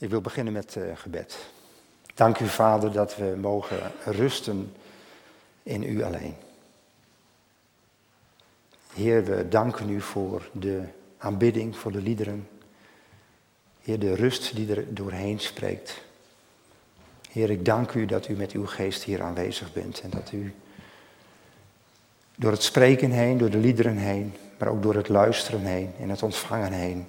Ik wil beginnen met uh, gebed. Dank u, Vader, dat we mogen rusten in u alleen. Heer, we danken u voor de aanbidding, voor de liederen. Heer, de rust die er doorheen spreekt. Heer, ik dank u dat u met uw geest hier aanwezig bent en dat u door het spreken heen, door de liederen heen, maar ook door het luisteren heen en het ontvangen heen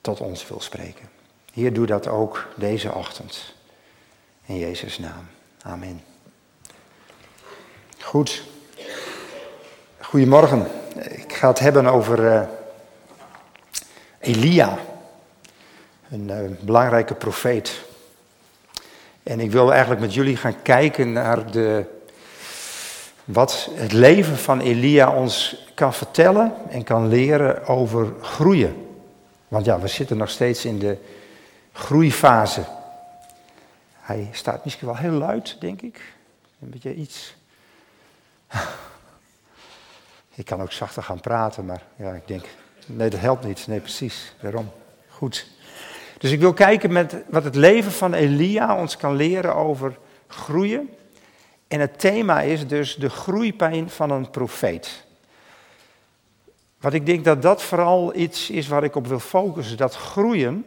tot ons wil spreken. Heer, doe dat ook deze ochtend. In Jezus' naam. Amen. Goed. Goedemorgen. Ik ga het hebben over uh, Elia. Een uh, belangrijke profeet. En ik wil eigenlijk met jullie gaan kijken naar de, wat het leven van Elia ons kan vertellen en kan leren over groeien. Want ja, we zitten nog steeds in de groeifase. Hij staat misschien wel heel luid, denk ik. Een beetje iets. Ik kan ook zachter gaan praten, maar ja, ik denk, nee, dat helpt niet. Nee, precies. Waarom? Goed. Dus ik wil kijken met wat het leven van Elia ons kan leren over groeien. En het thema is dus de groeipijn van een profeet. Wat ik denk dat dat vooral iets is waar ik op wil focussen, dat groeien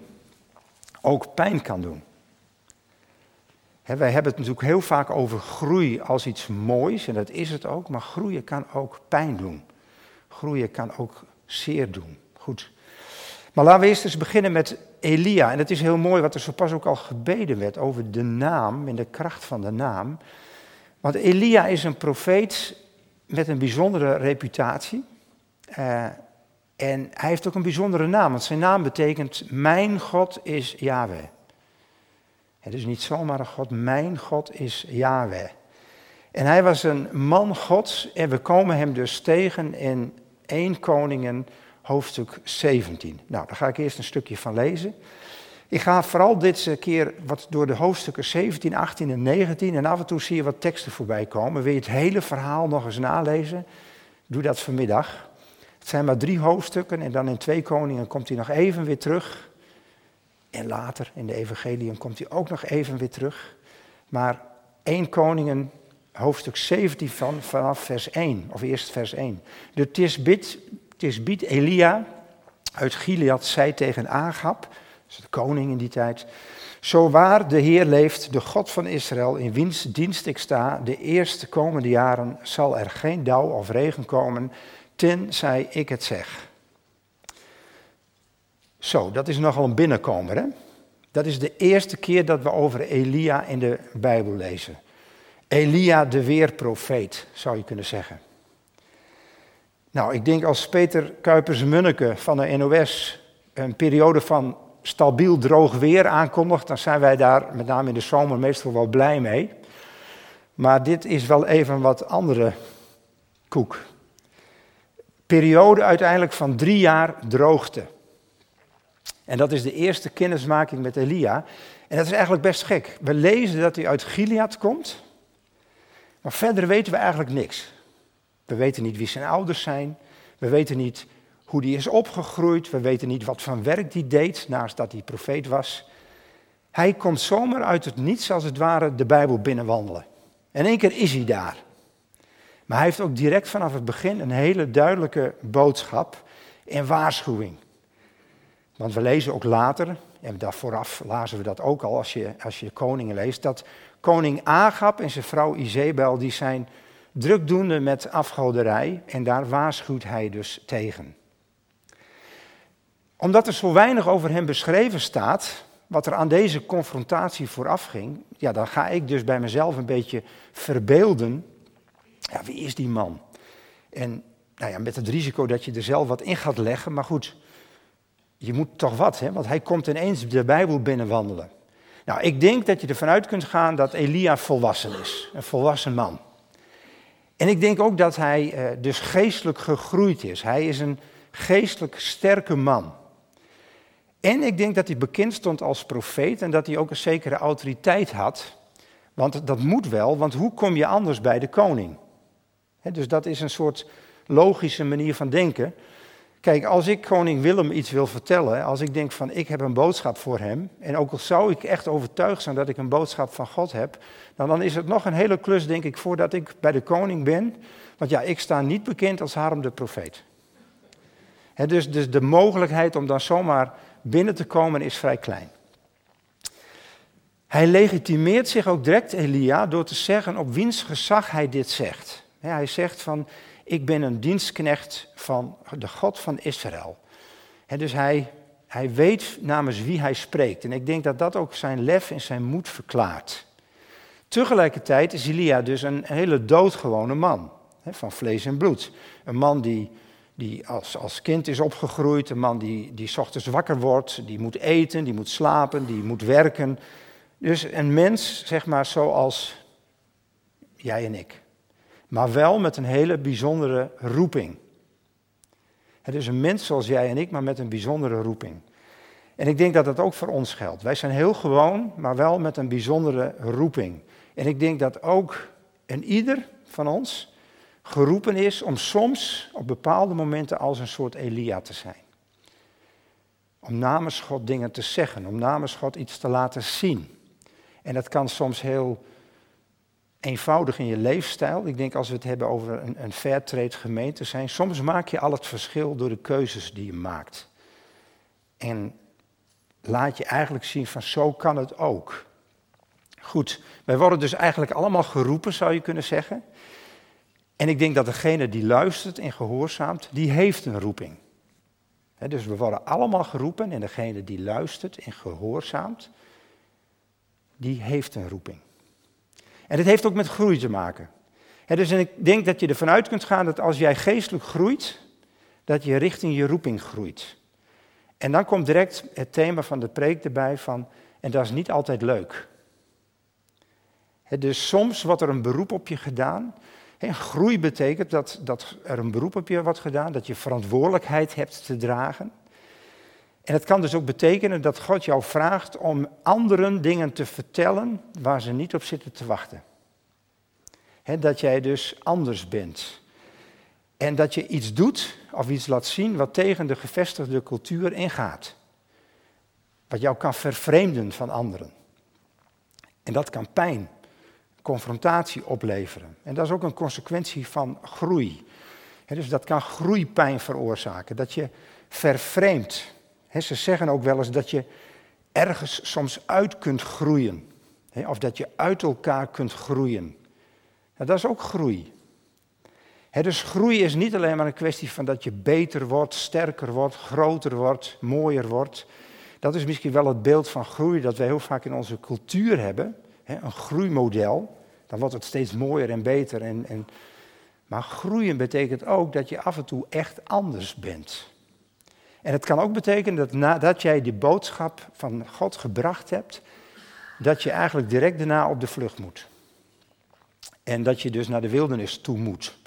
ook pijn kan doen. wij hebben het natuurlijk heel vaak over groei als iets moois, en dat is het ook, maar groeien kan ook pijn doen. Groeien kan ook zeer doen. Goed. Maar laten we eerst eens beginnen met Elia. En het is heel mooi wat er zo pas ook al gebeden werd over de naam en de kracht van de naam. Want Elia is een profeet met een bijzondere reputatie. Uh, en hij heeft ook een bijzondere naam, want zijn naam betekent Mijn God is Yahweh. Het is niet zomaar een God, mijn God is Yahweh. En hij was een man Gods en we komen hem dus tegen in 1 Koningen hoofdstuk 17. Nou, daar ga ik eerst een stukje van lezen. Ik ga vooral dit keer wat door de hoofdstukken 17, 18 en 19 en af en toe zie je wat teksten voorbij komen. Wil je het hele verhaal nog eens nalezen? Doe dat vanmiddag. Het zijn maar drie hoofdstukken en dan in twee koningen komt hij nog even weer terug. En later in de evangelium komt hij ook nog even weer terug. Maar één koningen, hoofdstuk 17 van, vanaf vers 1, of eerst vers 1. De Tisbit, Tisbit Elia uit Gilead zei tegen Agab, de koning in die tijd... Zo waar de Heer leeft, de God van Israël, in wiens dienst ik sta, de eerste komende jaren zal er geen dauw of regen komen tenzij ik het zeg. Zo, dat is nogal een binnenkomer, hè? Dat is de eerste keer dat we over Elia in de Bijbel lezen. Elia de weerprofeet, zou je kunnen zeggen. Nou, ik denk als Peter Kuipers-Munneke van de NOS een periode van stabiel droog weer aankondigt, dan zijn wij daar met name in de zomer meestal wel blij mee. Maar dit is wel even wat andere koek periode uiteindelijk van drie jaar droogte. En dat is de eerste kennismaking met Elia. En dat is eigenlijk best gek. We lezen dat hij uit Gilead komt, maar verder weten we eigenlijk niks. We weten niet wie zijn ouders zijn, we weten niet hoe hij is opgegroeid, we weten niet wat voor werk hij deed, naast dat hij profeet was. Hij komt zomaar uit het niets, als het ware, de Bijbel binnenwandelen. En één keer is hij daar. Maar hij heeft ook direct vanaf het begin een hele duidelijke boodschap en waarschuwing. Want we lezen ook later, en daar vooraf lazen we dat ook al als je, als je koningen leest, dat koning Agab en zijn vrouw Izebel, die zijn drukdoende met afgoderij en daar waarschuwt hij dus tegen. Omdat er zo weinig over hem beschreven staat, wat er aan deze confrontatie vooraf ging, ja, dan ga ik dus bij mezelf een beetje verbeelden ja, wie is die man? En nou ja, met het risico dat je er zelf wat in gaat leggen, maar goed, je moet toch wat, hè? want hij komt ineens de Bijbel binnenwandelen. Nou, ik denk dat je ervan uit kunt gaan dat Elia volwassen is, een volwassen man. En ik denk ook dat hij uh, dus geestelijk gegroeid is. Hij is een geestelijk sterke man. En ik denk dat hij bekend stond als profeet en dat hij ook een zekere autoriteit had. Want dat moet wel, want hoe kom je anders bij de koning? Dus dat is een soort logische manier van denken. Kijk, als ik koning Willem iets wil vertellen, als ik denk van ik heb een boodschap voor hem, en ook al zou ik echt overtuigd zijn dat ik een boodschap van God heb, nou, dan is het nog een hele klus, denk ik, voordat ik bij de koning ben. Want ja, ik sta niet bekend als Harm de profeet. dus, dus de mogelijkheid om dan zomaar binnen te komen is vrij klein. Hij legitimeert zich ook direct, Elia, door te zeggen op wiens gezag hij dit zegt. Hij zegt van, ik ben een dienstknecht van de God van Israël. dus hij, hij weet namens wie hij spreekt. En ik denk dat dat ook zijn lef en zijn moed verklaart. Tegelijkertijd is Elia dus een hele doodgewone man, van vlees en bloed. Een man die, die als, als kind is opgegroeid, een man die, die ochtends wakker wordt, die moet eten, die moet slapen, die moet werken. Dus een mens, zeg maar, zoals jij en ik. Maar wel met een hele bijzondere roeping. Het is een mens zoals jij en ik, maar met een bijzondere roeping. En ik denk dat dat ook voor ons geldt. Wij zijn heel gewoon, maar wel met een bijzondere roeping. En ik denk dat ook een ieder van ons geroepen is om soms op bepaalde momenten als een soort Elia te zijn. Om namens God dingen te zeggen, om namens God iets te laten zien. En dat kan soms heel eenvoudig in je leefstijl. Ik denk als we het hebben over een, een fairtrade gemeente zijn, soms maak je al het verschil door de keuzes die je maakt. En laat je eigenlijk zien van zo kan het ook. Goed, wij worden dus eigenlijk allemaal geroepen, zou je kunnen zeggen. En ik denk dat degene die luistert en gehoorzaamt, die heeft een roeping. dus we worden allemaal geroepen en degene die luistert en gehoorzaamt, die heeft een roeping. En het heeft ook met groei te maken. dus en ik denk dat je ervan uit kunt gaan dat als jij geestelijk groeit, dat je richting je roeping groeit. En dan komt direct het thema van de preek erbij van, en dat is niet altijd leuk. dus soms wordt er een beroep op je gedaan. groei betekent dat, dat er een beroep op je wordt gedaan, dat je verantwoordelijkheid hebt te dragen. En het kan dus ook betekenen dat God jou vraagt om anderen dingen te vertellen waar ze niet op zitten te wachten. dat jij dus anders bent. En dat je iets doet of iets laat zien wat tegen de gevestigde cultuur ingaat. Wat jou kan vervreemden van anderen. En dat kan pijn, confrontatie opleveren. En dat is ook een consequentie van groei. dus dat kan groeipijn veroorzaken. Dat je vervreemdt ze zeggen ook wel eens dat je ergens soms uit kunt groeien. of dat je uit elkaar kunt groeien. Dat is ook groei. dus groei is niet alleen maar een kwestie van dat je beter wordt, sterker wordt, groter wordt, mooier wordt. Dat is misschien wel het beeld van groei dat wij heel vaak in onze cultuur hebben. een groeimodel. Dan wordt het steeds mooier en beter. En, en... Maar groeien betekent ook dat je af en toe echt anders bent. En het kan ook betekenen dat nadat jij die boodschap van God gebracht hebt, dat je eigenlijk direct daarna op de vlucht moet. En dat je dus naar de wildernis toe moet.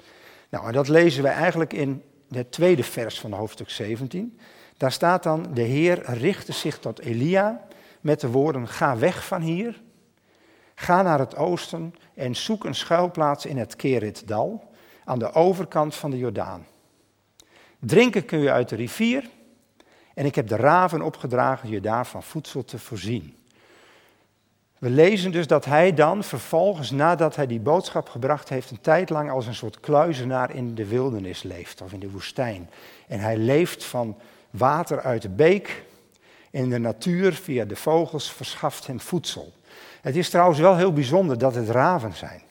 Nou, en dat lezen we eigenlijk in het tweede vers van hoofdstuk 17. Daar staat dan, de Heer richtte zich tot Elia met de woorden, ga weg van hier, ga naar het oosten en zoek een schuilplaats in het Keritdal, aan de overkant van de Jordaan. Drinken kun je uit de rivier en ik heb de raven opgedragen je daarvan voedsel te voorzien. We lezen dus dat hij dan vervolgens, nadat hij die boodschap gebracht heeft, een tijd lang als een soort kluizenaar in de wildernis leeft of in de woestijn. En hij leeft van water uit de beek en de natuur via de vogels verschaft hem voedsel. Het is trouwens wel heel bijzonder dat het raven zijn.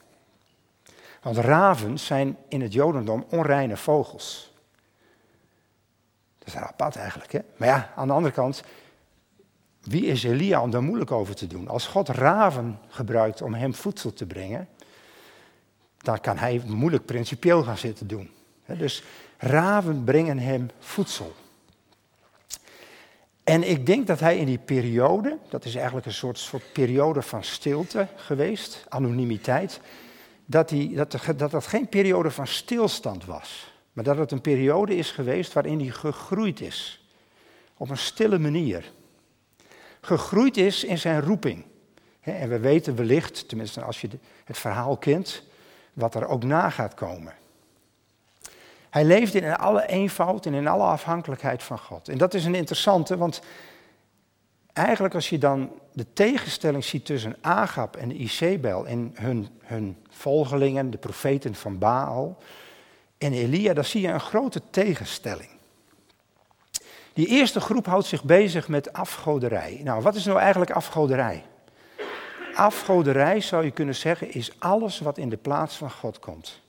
Want raven zijn in het Jodendom onreine vogels. Dat is apart eigenlijk. Hè? Maar ja, aan de andere kant, wie is Elia om daar moeilijk over te doen? Als God raven gebruikt om hem voedsel te brengen, dan kan hij moeilijk principieel gaan zitten doen. Dus raven brengen hem voedsel. En ik denk dat hij in die periode, dat is eigenlijk een soort, soort periode van stilte geweest, anonimiteit, dat, dat, dat dat geen periode van stilstand was. Maar dat het een periode is geweest waarin hij gegroeid is. Op een stille manier. Gegroeid is in zijn roeping. En we weten wellicht, tenminste als je het verhaal kent, wat er ook na gaat komen. Hij leefde in alle eenvoud en in alle afhankelijkheid van God. En dat is een interessante, want eigenlijk als je dan de tegenstelling ziet tussen Agab en Isabel en hun, hun volgelingen, de profeten van Baal, en Elia, dan zie je een grote tegenstelling. Die eerste groep houdt zich bezig met afgoderij. Nou, wat is nou eigenlijk afgoderij? Afgoderij, zou je kunnen zeggen, is alles wat in de plaats van God komt.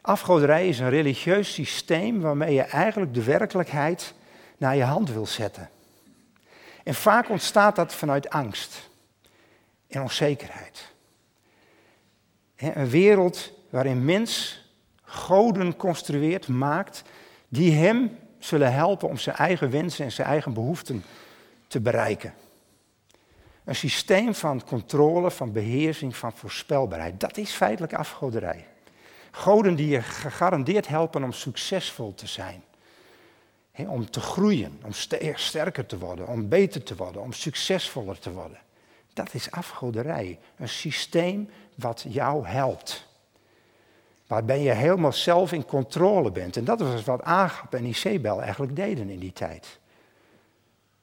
Afgoderij is een religieus systeem waarmee je eigenlijk de werkelijkheid naar je hand wil zetten. En vaak ontstaat dat vanuit angst en onzekerheid. Een wereld waarin mens goden construeert, maakt, die hem zullen helpen om zijn eigen wensen en zijn eigen behoeften te bereiken. Een systeem van controle, van beheersing, van voorspelbaarheid. Dat is feitelijk afgoderij. Goden die je gegarandeerd helpen om succesvol te zijn. om te groeien, om sterker te worden, om beter te worden, om succesvoller te worden. Dat is afgoderij. Een systeem wat jou helpt. Waarbij je helemaal zelf in controle bent. En dat was wat Agap en Isabel eigenlijk deden in die tijd.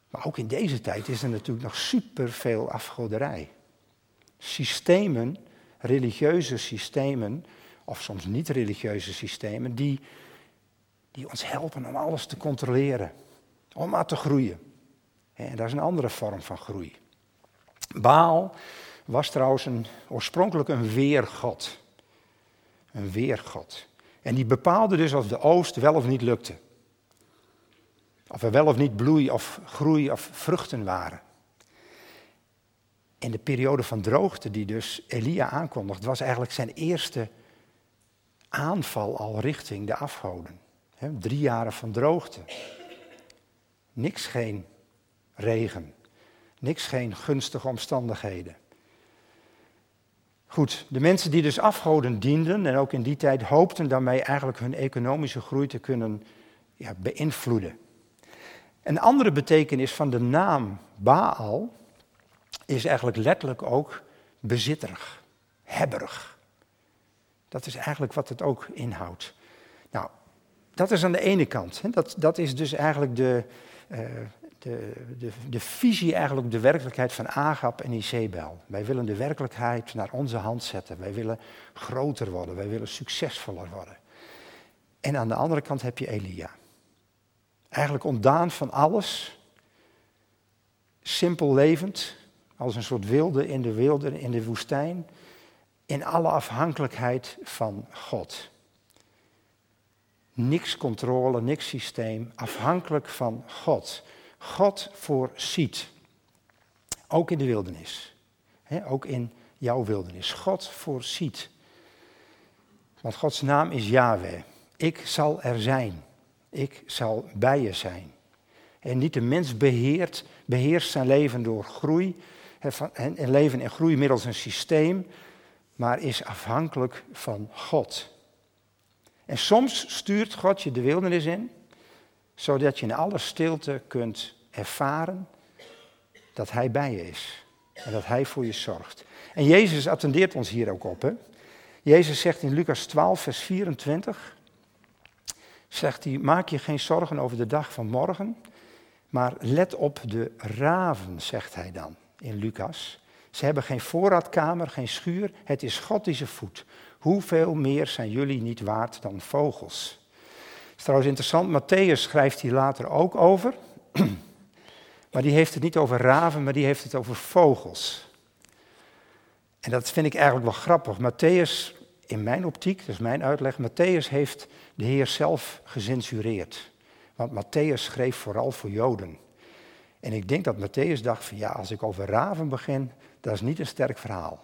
Maar ook in deze tijd is er natuurlijk nog superveel afgoderij. Systemen, religieuze systemen, of soms niet-religieuze systemen, die, die ons helpen om alles te controleren. Om maar te groeien. En dat is een andere vorm van groei. Baal was trouwens een, oorspronkelijk een weergod een weergod. En die bepaalde dus of de oost wel of niet lukte. Of er wel of niet bloei of groei of vruchten waren. In de periode van droogte die dus Elia aankondigt, was eigenlijk zijn eerste aanval al richting de afgoden. drie jaren van droogte. Niks geen regen. Niks geen gunstige omstandigheden. Goed, de mensen die dus afgoden dienden en ook in die tijd hoopten daarmee eigenlijk hun economische groei te kunnen ja, beïnvloeden. Een andere betekenis van de naam Baal is eigenlijk letterlijk ook bezitterig, hebberig. Dat is eigenlijk wat het ook inhoudt. Nou, dat is aan de ene kant. Hè. Dat, dat is dus eigenlijk de, uh, de, de, de visie eigenlijk op de werkelijkheid van Agap en Isabel. Wij willen de werkelijkheid naar onze hand zetten. Wij willen groter worden. Wij willen succesvoller worden. En aan de andere kant heb je Elia. Eigenlijk ontdaan van alles. Simpel levend. Als een soort wilde in de wilde, in de woestijn. In alle afhankelijkheid van God. Niks controle, niks systeem. Afhankelijk van God. God voorziet. Ook in de wildernis. ook in jouw wildernis. God voorziet. Want Gods naam is Yahweh. Ik zal er zijn. Ik zal bij je zijn. En niet de mens beheert, beheerst zijn leven door groei. En leven en groei middels een systeem. Maar is afhankelijk van God. En soms stuurt God je de wildernis in zodat je in alle stilte kunt ervaren dat Hij bij je is. En dat Hij voor je zorgt. En Jezus attendeert ons hier ook op. Hè? Jezus zegt in Lucas 12, vers 24, zegt hij, maak je geen zorgen over de dag van morgen, maar let op de raven, zegt hij dan in Lucas. Ze hebben geen voorraadkamer, geen schuur, het is God die ze voedt. Hoeveel meer zijn jullie niet waard dan vogels? is trouwens interessant, Matthäus schrijft hier later ook over. Maar die heeft het niet over raven, maar die heeft het over vogels. En dat vind ik eigenlijk wel grappig. Matthäus, in mijn optiek, dat is mijn uitleg, Matthäus heeft de Heer zelf gecensureerd. Want Matthäus schreef vooral voor Joden. En ik denk dat Matthäus dacht van ja, als ik over raven begin, dat is niet een sterk verhaal.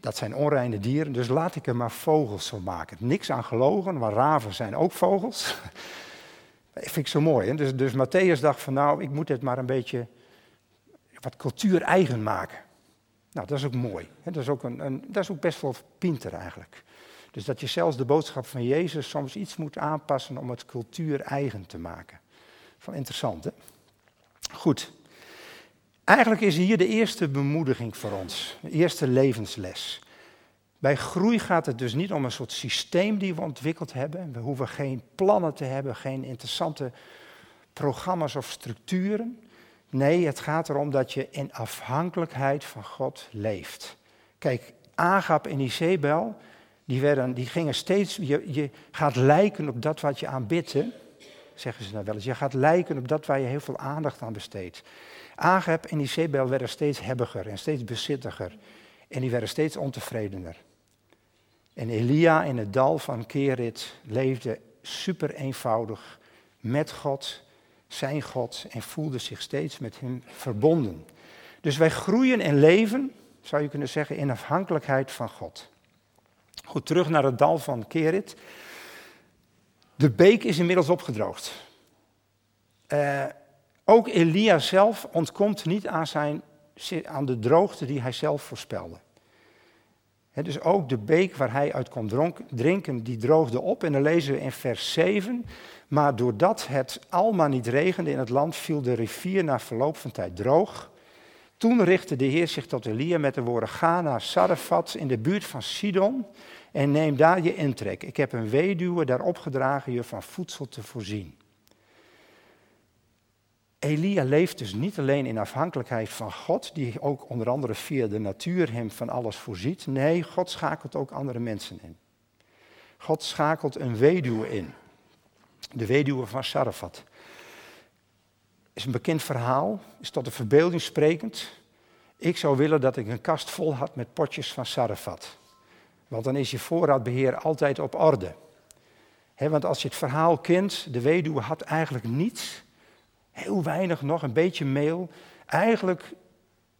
Dat zijn onreine dieren, dus laat ik er maar vogels van maken. Niks aan gelogen, maar raven zijn ook vogels. Vind ik zo mooi. Hè? Dus, dus Matthäus dacht van nou, ik moet het maar een beetje wat cultuur eigen maken. Nou, dat is ook mooi. Hè? Dat, is ook een, een, dat is ook best wel pinter eigenlijk. Dus dat je zelfs de boodschap van Jezus soms iets moet aanpassen om het cultuur eigen te maken. Van interessant, hè? Goed. Eigenlijk is hier de eerste bemoediging voor ons, de eerste levensles. Bij groei gaat het dus niet om een soort systeem die we ontwikkeld hebben. We hoeven geen plannen te hebben, geen interessante programma's of structuren. Nee, het gaat erom dat je in afhankelijkheid van God leeft. Kijk, Agap en Isabel, die, werden, die gingen steeds, je, je gaat lijken op dat wat je aanbidt, zeggen ze nou wel eens. Je gaat lijken op dat waar je heel veel aandacht aan besteedt. Agap en Isabel werden steeds hebbiger en steeds bezittiger. En die werden steeds ontevredener. En Elia in het dal van Kerit leefde super eenvoudig met God, zijn God, en voelde zich steeds met hem verbonden. Dus wij groeien en leven, zou je kunnen zeggen, in afhankelijkheid van God. Goed, terug naar het dal van Kerit. De beek is inmiddels opgedroogd. Uh, ook Elia zelf ontkomt niet aan, zijn, aan de droogte die hij zelf voorspelde. Dus ook de beek waar hij uit kon drinken, die droogde op. En dan lezen we in vers 7. Maar doordat het alma niet regende in het land, viel de rivier na verloop van tijd droog. Toen richtte de Heer zich tot Elia met de woorden: Ga naar Sarefat in de buurt van Sidon en neem daar je intrek. Ik heb een weduwe daar opgedragen je van voedsel te voorzien. Elia leeft dus niet alleen in afhankelijkheid van God, die ook onder andere via de natuur hem van alles voorziet. Nee, God schakelt ook andere mensen in. God schakelt een weduwe in. De weduwe van Sarafat. Is een bekend verhaal, is tot de verbeelding sprekend. Ik zou willen dat ik een kast vol had met potjes van Sarafat. Want dan is je voorraadbeheer altijd op orde. want als je het verhaal kent, de weduwe had eigenlijk niets Heel weinig nog, een beetje meel. Eigenlijk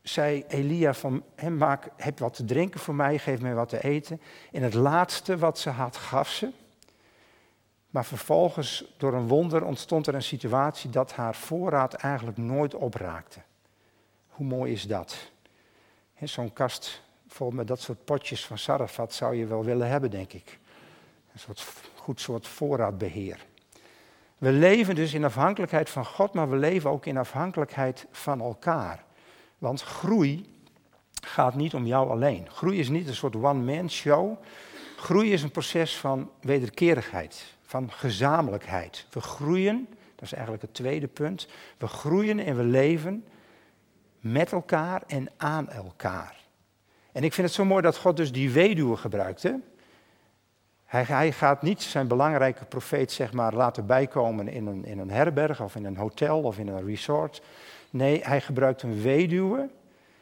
zei Elia van, maak, heb wat te drinken voor mij, geef mij wat te eten. En het laatste wat ze had, gaf ze. Maar vervolgens, door een wonder, ontstond er een situatie dat haar voorraad eigenlijk nooit opraakte. Hoe mooi is dat? Zo'n kast vol met dat soort potjes van Sarafat zou je wel willen hebben, denk ik. Een soort, goed soort voorraadbeheer. We leven dus in afhankelijkheid van God, maar we leven ook in afhankelijkheid van elkaar. Want groei gaat niet om jou alleen. Groei is niet een soort one-man show. Groei is een proces van wederkerigheid, van gezamenlijkheid. We groeien, dat is eigenlijk het tweede punt. We groeien en we leven met elkaar en aan elkaar. En ik vind het zo mooi dat God dus die weduwe gebruikt. Hij, gaat niet zijn belangrijke profeet zeg maar, laten bijkomen in een, in een herberg of in een hotel of in een resort. Nee, hij gebruikt een weduwe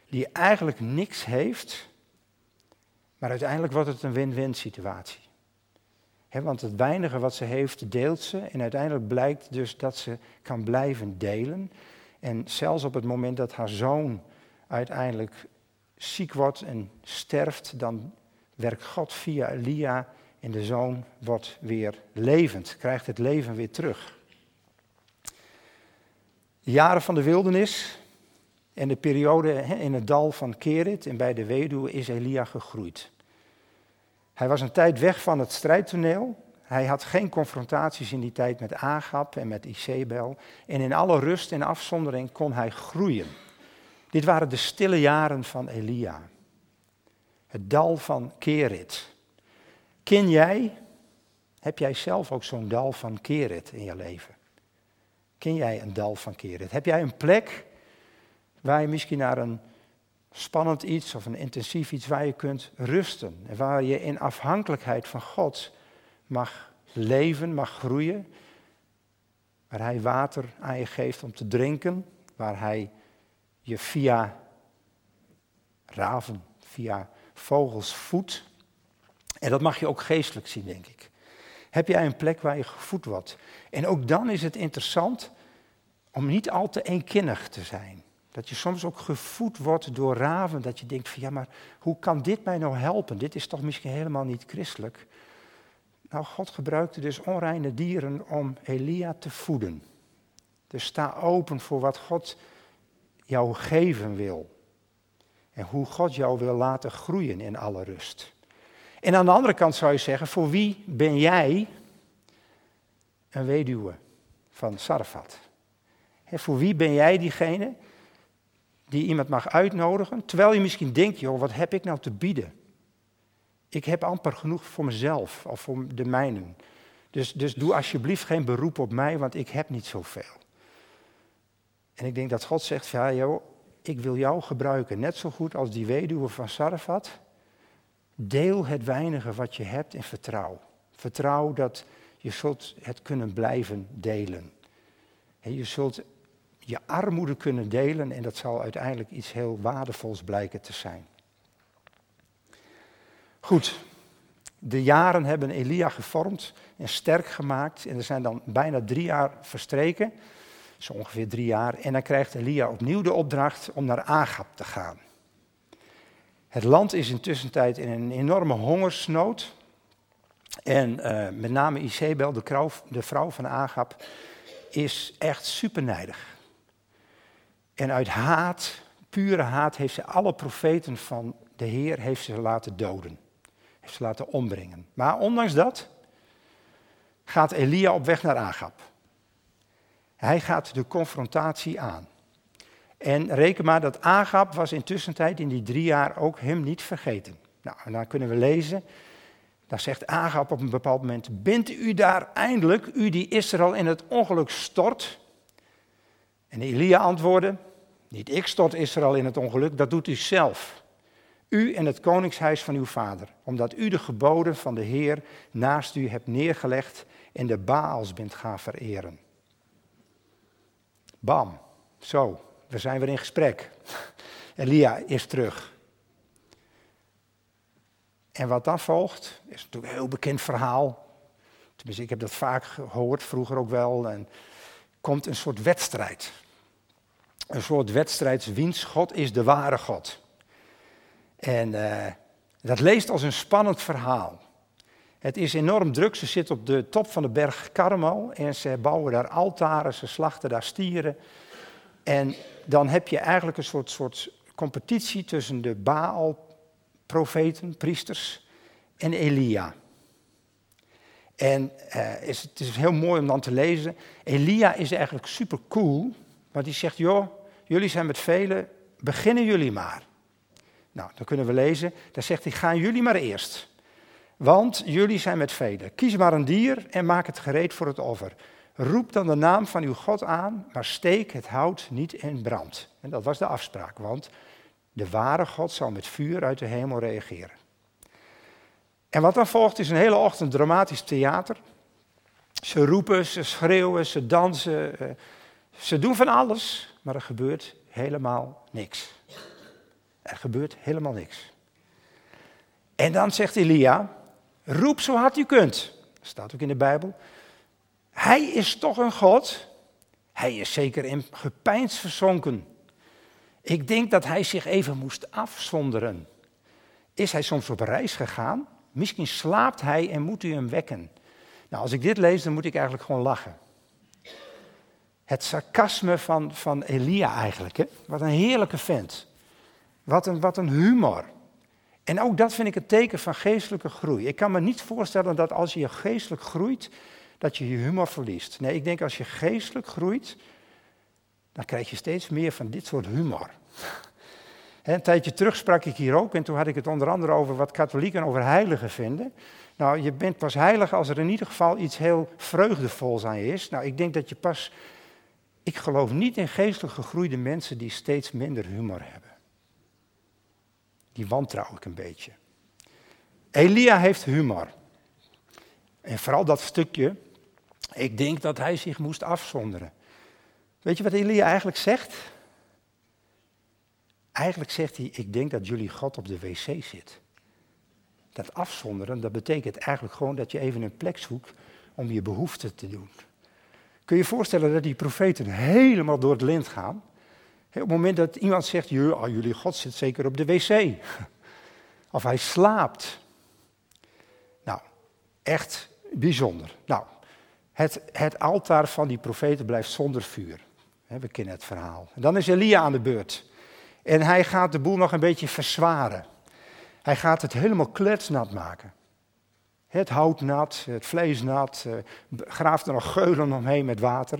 die eigenlijk niks heeft, maar uiteindelijk wordt het een win-win situatie. want het weinige wat ze heeft, deelt ze. En uiteindelijk blijkt dus dat ze kan blijven delen. En zelfs op het moment dat haar zoon uiteindelijk ziek wordt en sterft, dan werkt God via Elia en de zoon wordt weer levend, krijgt het leven weer terug. De jaren van de wildernis en de periode in het dal van Kerit en bij de weduwe is Elia gegroeid. Hij was een tijd weg van het strijdtoneel. Hij had geen confrontaties in die tijd met Agap en met Isabel. En in alle rust en afzondering kon hij groeien. Dit waren de stille jaren van Elia. Het dal van Kerit. Ken jij, heb jij zelf ook zo'n dal van Keret in je leven? Ken jij een dal van Keret? Heb jij een plek waar je misschien naar een spannend iets of een intensief iets waar je kunt rusten en waar je in afhankelijkheid van God mag leven, mag groeien, waar Hij water aan je geeft om te drinken, waar Hij je via raven, via vogels voedt en dat mag je ook geestelijk zien, denk ik. Heb jij een plek waar je gevoed wordt? En ook dan is het interessant om niet al te eenkinnig te zijn. Dat je soms ook gevoed wordt door raven, dat je denkt van ja, maar hoe kan dit mij nou helpen? Dit is toch misschien helemaal niet christelijk. Nou, God gebruikte dus onreine dieren om Elia te voeden. Dus sta open voor wat God jou geven wil. En hoe God jou wil laten groeien in alle rust. En aan de andere kant zou je zeggen, voor wie ben jij een weduwe van Sarfat? voor wie ben jij diegene die iemand mag uitnodigen, terwijl je misschien denkt, joh, wat heb ik nou te bieden? Ik heb amper genoeg voor mezelf of voor de mijnen. Dus, dus doe alsjeblieft geen beroep op mij, want ik heb niet zoveel. En ik denk dat God zegt, ja joh, ik wil jou gebruiken, net zo goed als die weduwe van Sarafat. Deel het weinige wat je hebt in vertrouw. Vertrouw dat je zult het kunnen blijven delen. Je zult je armoede kunnen delen en dat zal uiteindelijk iets heel waardevols blijken te zijn. Goed, de jaren hebben Elia gevormd en sterk gemaakt en er zijn dan bijna drie jaar verstreken, zo ongeveer drie jaar, en dan krijgt Elia opnieuw de opdracht om naar Agap te gaan. Het land is intussen tijd in een enorme hongersnood. En uh, met name Isabel, de, vrouw, de vrouw van Agap, is echt supernijdig. En uit haat, pure haat, heeft ze alle profeten van de Heer heeft ze laten doden. Heeft ze laten ombrengen. Maar ondanks dat gaat Elia op weg naar Agap. Hij gaat de confrontatie aan. En reken maar dat Agap was intussen tijd in die drie jaar ook hem niet vergeten. Nou, en dan kunnen we lezen, dan zegt Agap op een bepaald moment, bent u daar eindelijk, u die Israël in het ongeluk stort? En Elia antwoordde, niet ik stort Israël in het ongeluk, dat doet u zelf. U en het koningshuis van uw vader, omdat u de geboden van de Heer naast u hebt neergelegd en de Baals bent gaan vereren. Bam, zo, we zijn weer in gesprek. Elia is terug. En wat dan volgt, is natuurlijk een heel bekend verhaal. Tenminste, ik heb dat vaak gehoord, vroeger ook wel. En komt een soort wedstrijd. Een soort wedstrijd, wiens God is de ware God. En uh, dat leest als een spannend verhaal. Het is enorm druk. Ze zitten op de top van de berg Karmel en ze bouwen daar altaren, ze slachten daar stieren. En dan heb je eigenlijk een soort, soort competitie tussen de Baal-profeten, priesters, en Elia. En uh, is, het is heel mooi om dan te lezen. Elia is eigenlijk super cool, want die zegt: Joh, jullie zijn met velen, beginnen jullie maar. Nou, dan kunnen we lezen. Dan zegt hij: Gaan jullie maar eerst. Want jullie zijn met velen. Kies maar een dier en maak het gereed voor het offer. Roep dan de naam van uw God aan, maar steek het hout niet in brand. En dat was de afspraak, want de ware God zal met vuur uit de hemel reageren. En wat dan volgt is een hele ochtend dramatisch theater. Ze roepen, ze schreeuwen, ze dansen, eh, ze doen van alles, maar er gebeurt helemaal niks. Er gebeurt helemaal niks. En dan zegt Elia, roep zo hard u kunt. Dat staat ook in de Bijbel. Hij is toch een God. Hij is zeker in gepeins verzonken. Ik denk dat hij zich even moest afzonderen. Is hij soms op reis gegaan? Misschien slaapt hij en moet u hem wekken. Nou, als ik dit lees, dan moet ik eigenlijk gewoon lachen. Het sarcasme van, van Elia eigenlijk. Hè? Wat een heerlijke vent. Wat een, wat een humor. En ook dat vind ik een teken van geestelijke groei. Ik kan me niet voorstellen dat als je geestelijk groeit, dat je je humor verliest. Nee, ik denk als je geestelijk groeit, dan krijg je steeds meer van dit soort humor. een tijdje terug sprak ik hier ook en toen had ik het onder andere over wat katholieken over heiligen vinden. Nou, je bent pas heilig als er in ieder geval iets heel vreugdevols aan is. Nou, ik denk dat je pas. Ik geloof niet in geestelijk gegroeide mensen die steeds minder humor hebben. Die wantrouw ik een beetje. Elia heeft humor. En vooral dat stukje, ik denk dat hij zich moest afzonderen. Weet je wat Elia eigenlijk zegt? Eigenlijk zegt hij, ik denk dat jullie God op de wc zit. Dat afzonderen, dat betekent eigenlijk gewoon dat je even een plek zoekt om je behoeften te doen. Kun je je voorstellen dat die profeten helemaal door het lint gaan? Op het moment dat iemand zegt, oh, jullie God zit zeker op de wc. Of hij slaapt. Nou, echt bijzonder. Nou, het, het altaar van die profeten blijft zonder vuur. We kennen het verhaal. En dan is Elia aan de beurt. En hij gaat de boel nog een beetje verzwaren. Hij gaat het helemaal kletsnat maken. Het hout nat, het vlees nat, eh, graaft er nog geulen omheen met water.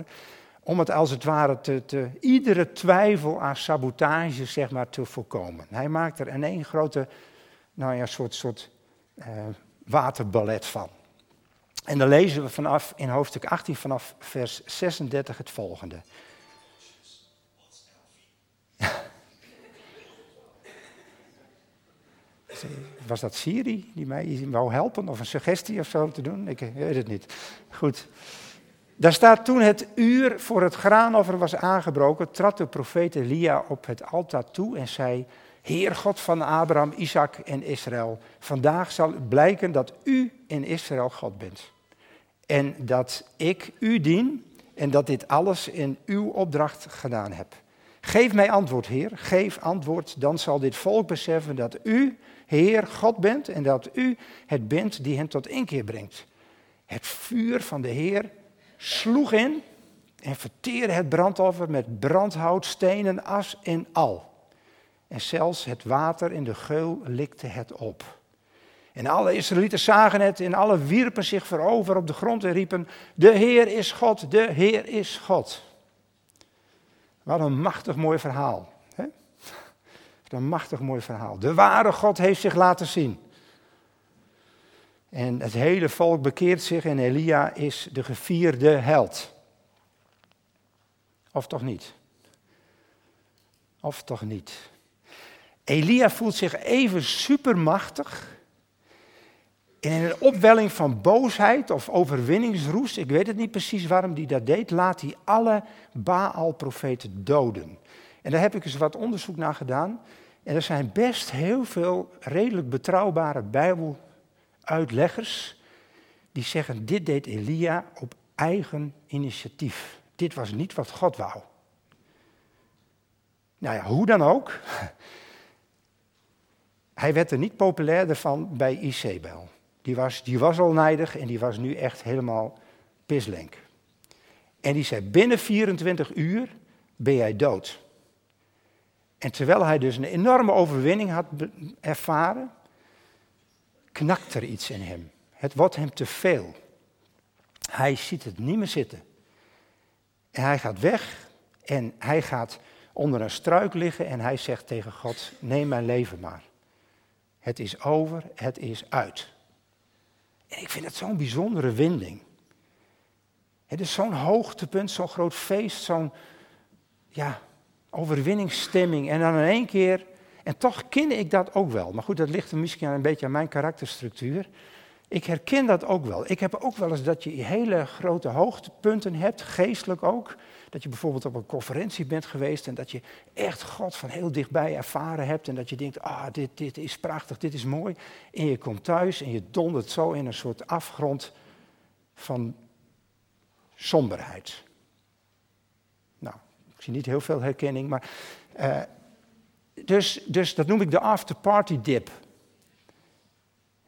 Om het als het ware te, te, iedere twijfel aan sabotage zeg maar, te voorkomen. Hij maakt er in één grote nou ja, soort, soort uh, waterballet van. En dan lezen we vanaf in hoofdstuk 18 vanaf vers 36 het volgende. Was dat Siri die mij wou helpen of een suggestie of zo te doen? Ik weet het niet. Goed. Daar staat toen het uur voor het graanoffer was aangebroken, trad de profeet Elia op het altaar toe en zei: Heer God van Abraham, Isaac en Israël, vandaag zal blijken dat u in Israël God bent. En dat ik u dien en dat dit alles in uw opdracht gedaan heb. Geef mij antwoord, Heer, geef antwoord, dan zal dit volk beseffen dat u, Heer, God bent en dat u het bent die hen tot inkeer brengt. Het vuur van de Heer sloeg in en verteerde het brandoffer met brandhout, stenen, as en al. En zelfs het water in de geul likte het op. En alle Israëlieten zagen het en alle wierpen zich voorover op de grond en riepen, de Heer is God, de Heer is God. Wat een machtig mooi verhaal. Hè? Wat een machtig mooi verhaal. De ware God heeft zich laten zien. En het hele volk bekeert zich en Elia is de gevierde held. Of toch niet? Of toch niet? Elia voelt zich even supermachtig. In een opwelling van boosheid of overwinningsroes, ik weet het niet precies waarom hij dat deed, laat hij alle Baal-profeten doden. En daar heb ik eens wat onderzoek naar gedaan. En er zijn best heel veel redelijk betrouwbare Bijbeluitleggers die zeggen: dit deed Elia op eigen initiatief. Dit was niet wat God wou. Nou ja, hoe dan ook. Hij werd er niet populairder van bij Isabel. Die was, die was al nijdig en die was nu echt helemaal pislenk. En die zei, binnen 24 uur ben jij dood. En terwijl hij dus een enorme overwinning had ervaren, knakt er iets in hem. Het wordt hem te veel. Hij ziet het niet meer zitten. En hij gaat weg en hij gaat onder een struik liggen en hij zegt tegen God, neem mijn leven maar. Het is over, het is uit. Ik vind het zo'n bijzondere winding. Het is zo'n hoogtepunt, zo'n groot feest, zo'n ja, overwinningsstemming. En dan in één keer, en toch ken ik dat ook wel. Maar goed, dat ligt misschien een beetje aan mijn karakterstructuur. Ik herken dat ook wel. Ik heb ook wel eens dat je hele grote hoogtepunten hebt, geestelijk ook. Dat je bijvoorbeeld op een conferentie bent geweest en dat je echt God van heel dichtbij ervaren hebt. En dat je denkt, ah, dit, dit is prachtig, dit is mooi. En je komt thuis en je dondert zo in een soort afgrond van somberheid. Nou, ik zie niet heel veel herkenning, maar... Uh, dus, dus dat noem ik de after-party dip.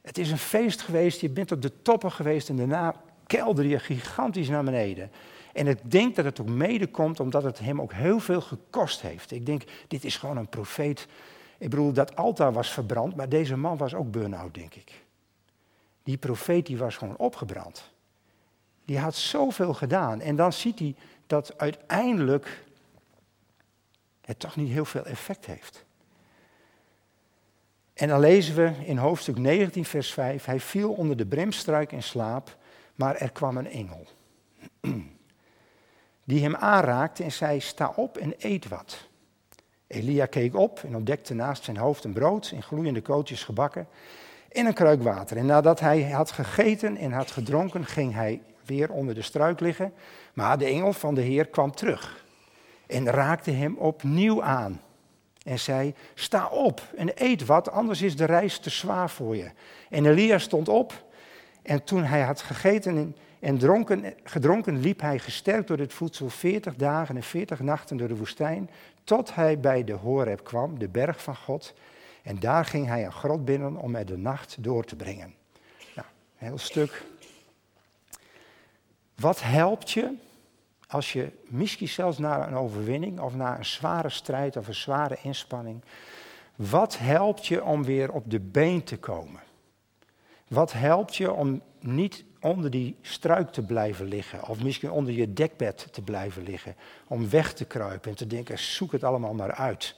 Het is een feest geweest, je bent op de toppen geweest en daarna kelder je gigantisch naar beneden. En ik denk dat het ook mede komt omdat het hem ook heel veel gekost heeft. Ik denk, dit is gewoon een profeet. Ik bedoel, dat altaar was verbrand, maar deze man was ook burn-out, denk ik. Die profeet die was gewoon opgebrand. Die had zoveel gedaan. En dan ziet hij dat uiteindelijk het toch niet heel veel effect heeft. En dan lezen we in hoofdstuk 19, vers 5, hij viel onder de bremstruik in slaap, maar er kwam een engel. Die hem aanraakte en zei, sta op en eet wat. Elia keek op en ontdekte naast zijn hoofd een brood in gloeiende kootjes gebakken en een kruik water. En nadat hij had gegeten en had gedronken, ging hij weer onder de struik liggen. Maar de engel van de Heer kwam terug en raakte hem opnieuw aan en zei: Sta op en eet wat, anders is de reis te zwaar voor je. En Elia stond op en toen hij had gegeten en dronken, gedronken, liep hij gesterkt door het voedsel 40 dagen en 40 nachten door de woestijn, tot hij bij de Horeb kwam, de berg van God. En daar ging hij een grot binnen om er de nacht door te brengen. Nou, een heel stuk. Wat helpt je als je misschien zelfs naar een overwinning of naar een zware strijd of een zware inspanning, wat helpt je om weer op de been te komen? Wat helpt je om niet onder die struik te blijven liggen, of misschien onder je dekbed te blijven liggen, om weg te kruipen en te denken, zoek het allemaal maar uit.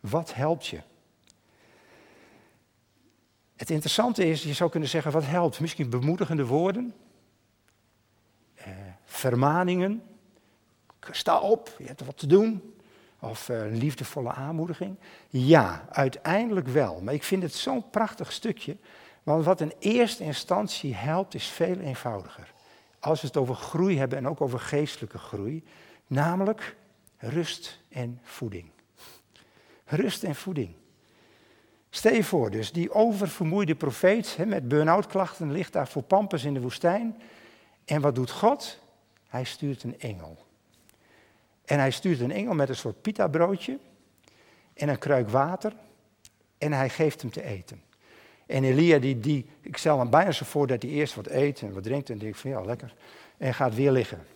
Wat helpt je? Het interessante is, je zou kunnen zeggen, wat helpt? Misschien bemoedigende woorden, eh, vermaningen, sta op, je hebt wat te doen, of eh, een liefdevolle aanmoediging. Ja, uiteindelijk wel, maar ik vind het zo'n prachtig stukje, want wat in eerste instantie helpt is veel eenvoudiger. Als we het over groei hebben en ook over geestelijke groei, namelijk rust en voeding. Rust en voeding. Stel je voor dus, die oververmoeide profeet met burn-out klachten ligt daar voor pampers in de woestijn. En wat doet God? Hij stuurt een engel. En hij stuurt een engel met een soort pita broodje en een kruik water en hij geeft hem te eten. En Elia, die, ik stel hem bijna zo voor dat hij eerst wat eet en wat drinkt en denkt van ja, lekker. En gaat weer liggen.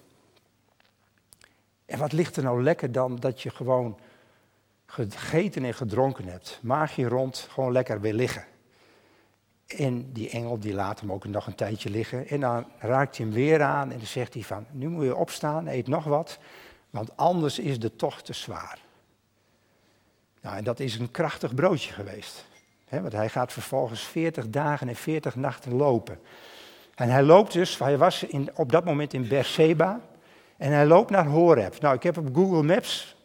En wat ligt er nou lekker dan dat je gewoon gegeten en gedronken hebt. Maagje rond, gewoon lekker weer liggen. En die engel die laat hem ook nog een tijdje liggen. En dan raakt hij hem weer aan en dan zegt hij van, nu moet je opstaan, eet nog wat, want anders is de tocht te zwaar. Nou, en dat is een krachtig broodje geweest. Want hij gaat vervolgens 40 dagen en 40 nachten lopen. En hij loopt dus, hij was in, op dat moment in Beersheba. En hij loopt naar Horeb. Nou, ik heb op Google Maps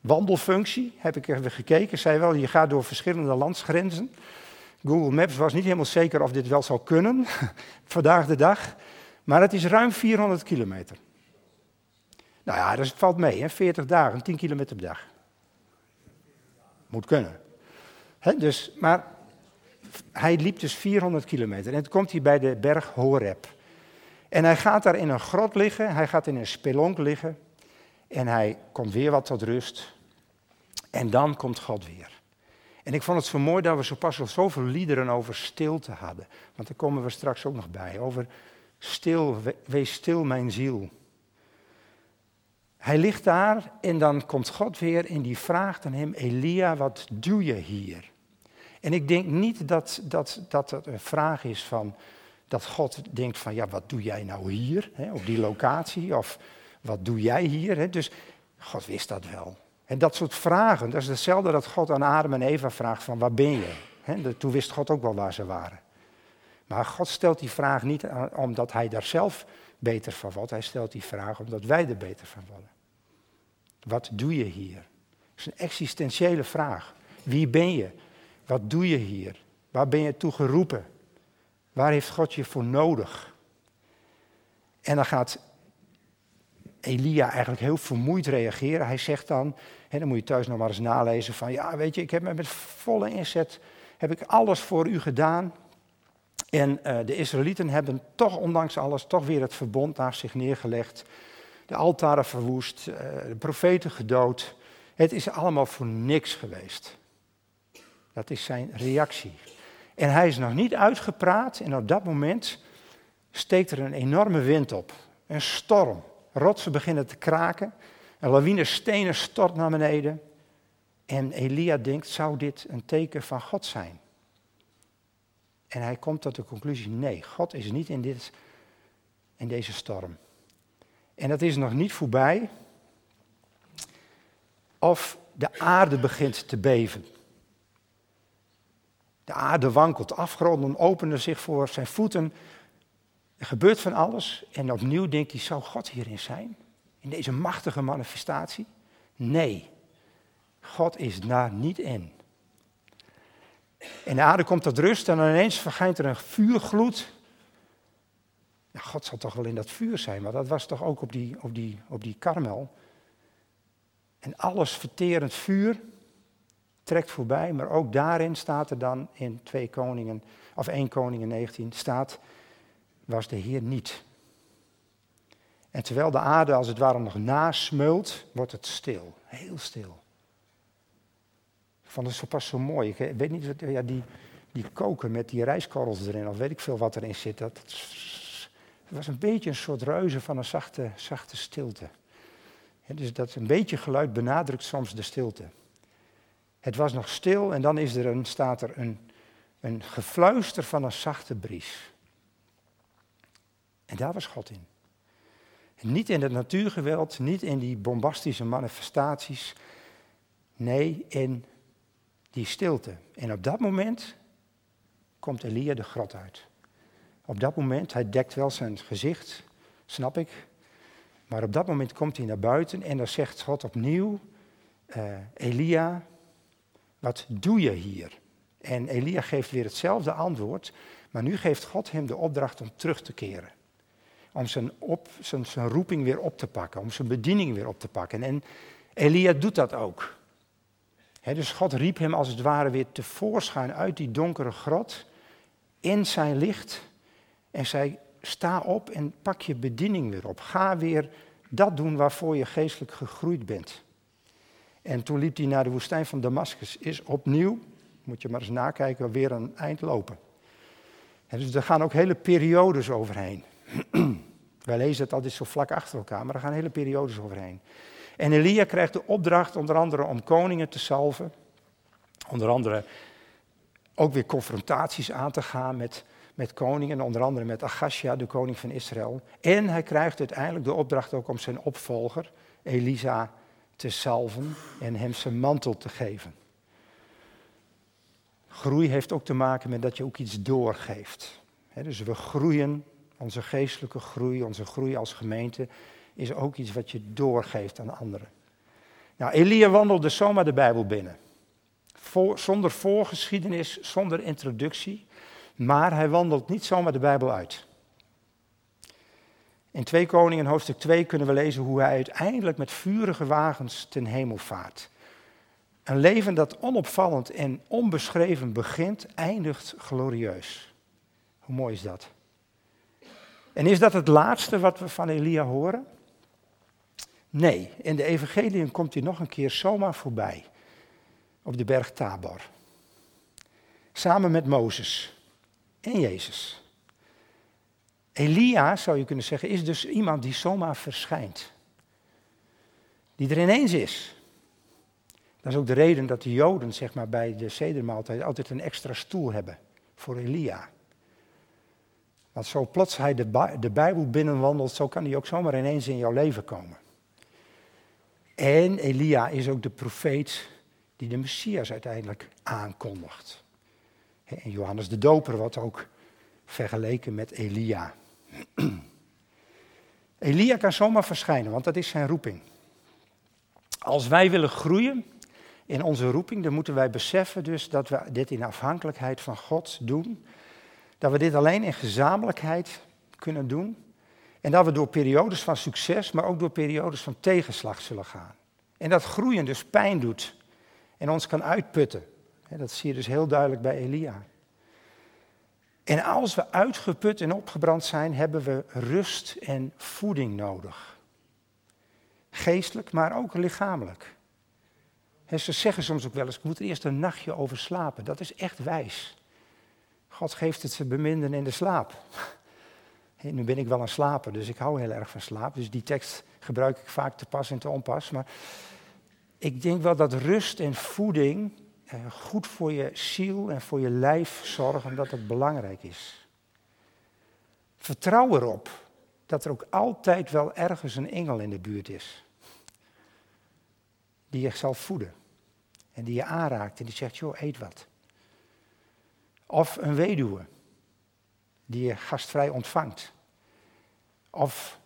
wandelfunctie, heb ik even gekeken, zei wel, je gaat door verschillende landsgrenzen. Google Maps was niet helemaal zeker of dit wel zou kunnen, vandaag de dag. Maar het is ruim 400 kilometer. Nou ja, dat valt mee, hè? 40 dagen, 10 kilometer per dag. Moet kunnen. Dus, maar hij liep dus 400 kilometer. En toen komt hij bij de berg Horeb. En hij gaat daar in een grot liggen, hij gaat in een spelonk liggen. En hij komt weer wat tot rust. En dan komt God weer. En ik vond het zo mooi dat we zo pas al zoveel liederen over stilte hadden. Want daar komen we straks ook nog bij. Over stil, wees stil mijn ziel. Hij ligt daar en dan komt God weer en die vraagt aan hem, Elia, wat doe je hier? En ik denk niet dat dat, dat het een vraag is van, dat God denkt van, ja, wat doe jij nou hier, hè, op die locatie? Of wat doe jij hier? Hè? Dus God wist dat wel. En dat soort vragen, dat is hetzelfde dat God aan Adam en Eva vraagt van waar ben je? Hè? Toen wist God ook wel waar ze waren. Maar God stelt die vraag niet omdat hij daar zelf beter van wordt. Hij stelt die vraag omdat wij er beter van worden. Wat doe je hier? Dat is een existentiële vraag. Wie ben je? Wat doe je hier? Waar ben je toe geroepen? Waar heeft God je voor nodig? En dan gaat Elia eigenlijk heel vermoeid reageren. Hij zegt dan, hè, dan moet je thuis nog maar eens nalezen van, ja weet je, ik heb met volle inzet, heb ik alles voor u gedaan. En uh, de Israëlieten hebben toch, ondanks alles, toch weer het verbond naast zich neergelegd. De altaren verwoest, uh, de profeten gedood. Het is allemaal voor niks geweest. Dat is zijn reactie. En hij is nog niet uitgepraat en op dat moment steekt er een enorme wind op. Een storm. Rotsen beginnen te kraken. Een lawine stenen stort naar beneden. En Elia denkt, zou dit een teken van God zijn? En hij komt tot de conclusie, nee, God is niet in, dit, in deze storm. En dat is nog niet voorbij. Of de aarde begint te beven. De aarde wankelt, afgronden openen zich voor zijn voeten. Er gebeurt van alles en opnieuw denkt hij, zou God hierin zijn? In deze machtige manifestatie? Nee, God is daar niet in. En de aarde komt tot rust en ineens verschijnt er een vuurgloed. Ja, God zal toch wel in dat vuur zijn, maar dat was toch ook op die, op die, op die karmel. En alles verterend vuur trekt voorbij, maar ook daarin staat er dan in 2 Koningen, of 1 Koningen 19, staat was de Heer niet. En terwijl de aarde als het ware nog nasmeult, wordt het stil, heel stil. Vond het zo pas zo mooi. Ik weet niet, ja, die, die koken met die rijstkorrels erin, of weet ik veel wat erin zit. Dat, was een beetje een soort reuze van een zachte, zachte stilte. dus dat een beetje geluid benadrukt soms de stilte. Het was nog stil en dan is er een, staat er een, een gefluister van een zachte bries. En daar was God in. niet in het natuurgeweld, niet in die bombastische manifestaties. Nee, in die stilte. En op dat moment komt Elia de grot uit. Op dat moment, hij dekt wel zijn gezicht, snap ik. Maar op dat moment komt hij naar buiten en dan zegt God opnieuw, uh, Elia, wat doe je hier? En Elia geeft weer hetzelfde antwoord, maar nu geeft God hem de opdracht om terug te keren. Om zijn, op, zijn, zijn roeping weer op te pakken, om zijn bediening weer op te pakken. En Elia doet dat ook. dus God riep hem als het ware weer tevoorschijn uit die donkere grot in zijn licht en zei: Sta op en pak je bediening weer op. Ga weer dat doen waarvoor je geestelijk gegroeid bent. En toen liep hij naar de woestijn van Damascus. Is opnieuw, moet je maar eens nakijken, weer een eind lopen. En dus er gaan ook hele periodes overheen. Wij lezen het altijd zo vlak achter elkaar, maar er gaan hele periodes overheen. En Elia krijgt de opdracht onder andere om koningen te salven. Onder andere ook weer confrontaties aan te gaan met, met koningen, onder andere met Agasja, de koning van Israël. En hij krijgt uiteindelijk de opdracht ook om zijn opvolger, Elisa, te salven en hem zijn mantel te geven. Groei heeft ook te maken met dat je ook iets doorgeeft. dus we groeien, onze geestelijke groei, onze groei als gemeente, is ook iets wat je doorgeeft aan anderen. Nou, Elia wandelde zomaar de Bijbel binnen. zonder voorgeschiedenis, zonder introductie. Maar hij wandelt niet zomaar de Bijbel uit. In 2 Koningen hoofdstuk 2 kunnen we lezen hoe hij uiteindelijk met vurige wagens ten hemel vaart. Een leven dat onopvallend en onbeschreven begint, eindigt glorieus. Hoe mooi is dat? En is dat het laatste wat we van Elia horen? Nee, in de evangeliën komt hij nog een keer zomaar voorbij. Op de berg Tabor. Samen met Mozes en Jezus. Elia, zou je kunnen zeggen, is dus iemand die zomaar verschijnt. Die er ineens is. Dat is ook de reden dat de Joden zeg maar, bij de sedermaaltijd altijd een extra stoel hebben voor Elia. Want zo plots hij de, de Bijbel binnenwandelt, zo kan hij ook zomaar ineens in jouw leven komen. En Elia is ook de profeet die de Messias uiteindelijk aankondigt. En Johannes de Doper wordt ook vergeleken met Elia. Elia kan zomaar verschijnen, want dat is zijn roeping. Als wij willen groeien in onze roeping, dan moeten wij beseffen dus dat we dit in afhankelijkheid van God doen. Dat we dit alleen in gezamenlijkheid kunnen doen. En dat we door periodes van succes, maar ook door periodes van tegenslag zullen gaan. En dat groeien dus pijn doet en ons kan uitputten. Dat zie je dus heel duidelijk bij Elia. En als we uitgeput en opgebrand zijn, hebben we rust en voeding nodig. Geestelijk, maar ook lichamelijk. ze zeggen soms ook wel eens, ik moet er eerst een nachtje over slapen. Dat is echt wijs. God geeft het ze beminden in de slaap. nu ben ik wel een slaper, dus ik hou heel erg van slaap. Dus die tekst gebruik ik vaak te pas en te onpas. Maar ik denk wel dat rust en voeding goed voor je ziel en voor je lijf zorgen, dat het belangrijk is. Vertrouw erop dat er ook altijd wel ergens een engel in de buurt is. Die je zal voeden. En die je aanraakt en die zegt, joh, eet wat. Of een weduwe die je gastvrij ontvangt. Of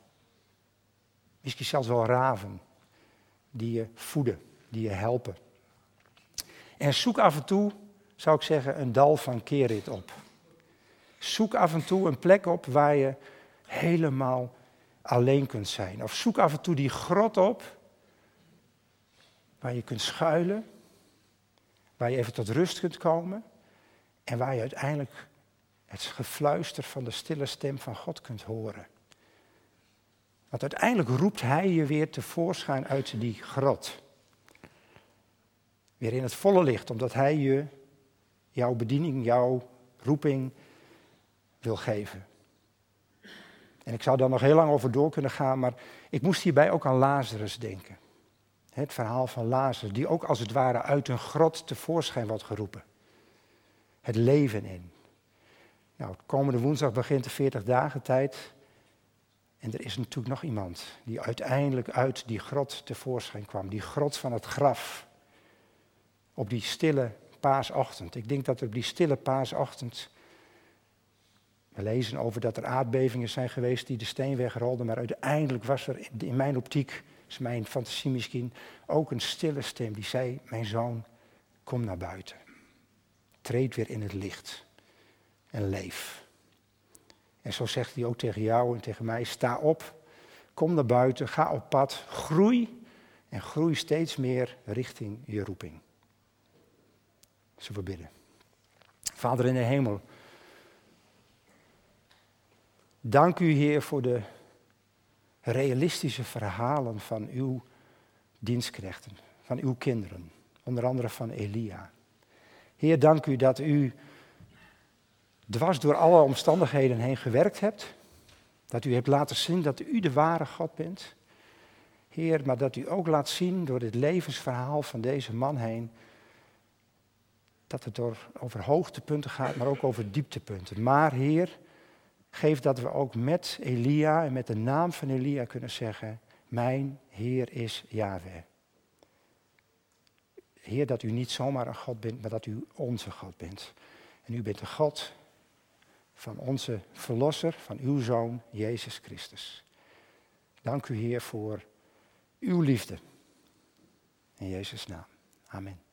misschien zelfs wel raven die je voeden, die je helpen. En zoek af en toe, zou ik zeggen, een dal van Kerit op. Zoek af en toe een plek op waar je helemaal alleen kunt zijn. Of zoek af en toe die grot op waar je kunt schuilen, waar je even tot rust kunt komen en waar je uiteindelijk het gefluister van de stille stem van God kunt horen. Want uiteindelijk roept Hij je weer tevoorschijn uit die grot. Weer in het volle licht, omdat Hij je jouw bediening, jouw roeping wil geven. En ik zou daar nog heel lang over door kunnen gaan, maar ik moest hierbij ook aan Lazarus denken. Het verhaal van Lazarus, die ook als het ware uit een grot tevoorschijn wordt geroepen. Het leven in. Nou, komende woensdag begint de 40 dagen tijd. En er is natuurlijk nog iemand die uiteindelijk uit die grot tevoorschijn kwam. Die grot van het graf op die stille paasochtend. Ik denk dat op die stille paasochtend We lezen over dat er aardbevingen zijn geweest die de steen wegrolden, maar uiteindelijk was er in mijn optiek, is mijn fantasie misschien, ook een stille stem die zei, mijn zoon, kom naar buiten. Treed weer in het licht en leef. En zo zegt hij ook tegen jou en tegen mij, sta op, kom naar buiten, ga op pad, groei en groei steeds meer richting je roeping. Zullen we bidden. Vader in de hemel, dank u Heer voor de realistische verhalen van uw dienstknechten, van uw kinderen, onder andere van Elia. Heer, dank u dat u dwars door alle omstandigheden heen gewerkt hebt. Dat u hebt laten zien dat u de ware God bent. Heer, maar dat u ook laat zien door dit levensverhaal van deze man heen. Dat het door, over hoogtepunten gaat, maar ook over dieptepunten. Maar Heer, geef dat we ook met Elia en met de naam van Elia kunnen zeggen: Mijn Heer is Yahweh. Heer, dat u niet zomaar een God bent, maar dat u onze God bent. En u bent de God van onze Verlosser, van uw Zoon, Jezus Christus. Dank u, Heer, voor uw liefde. In Jezus' naam. Amen.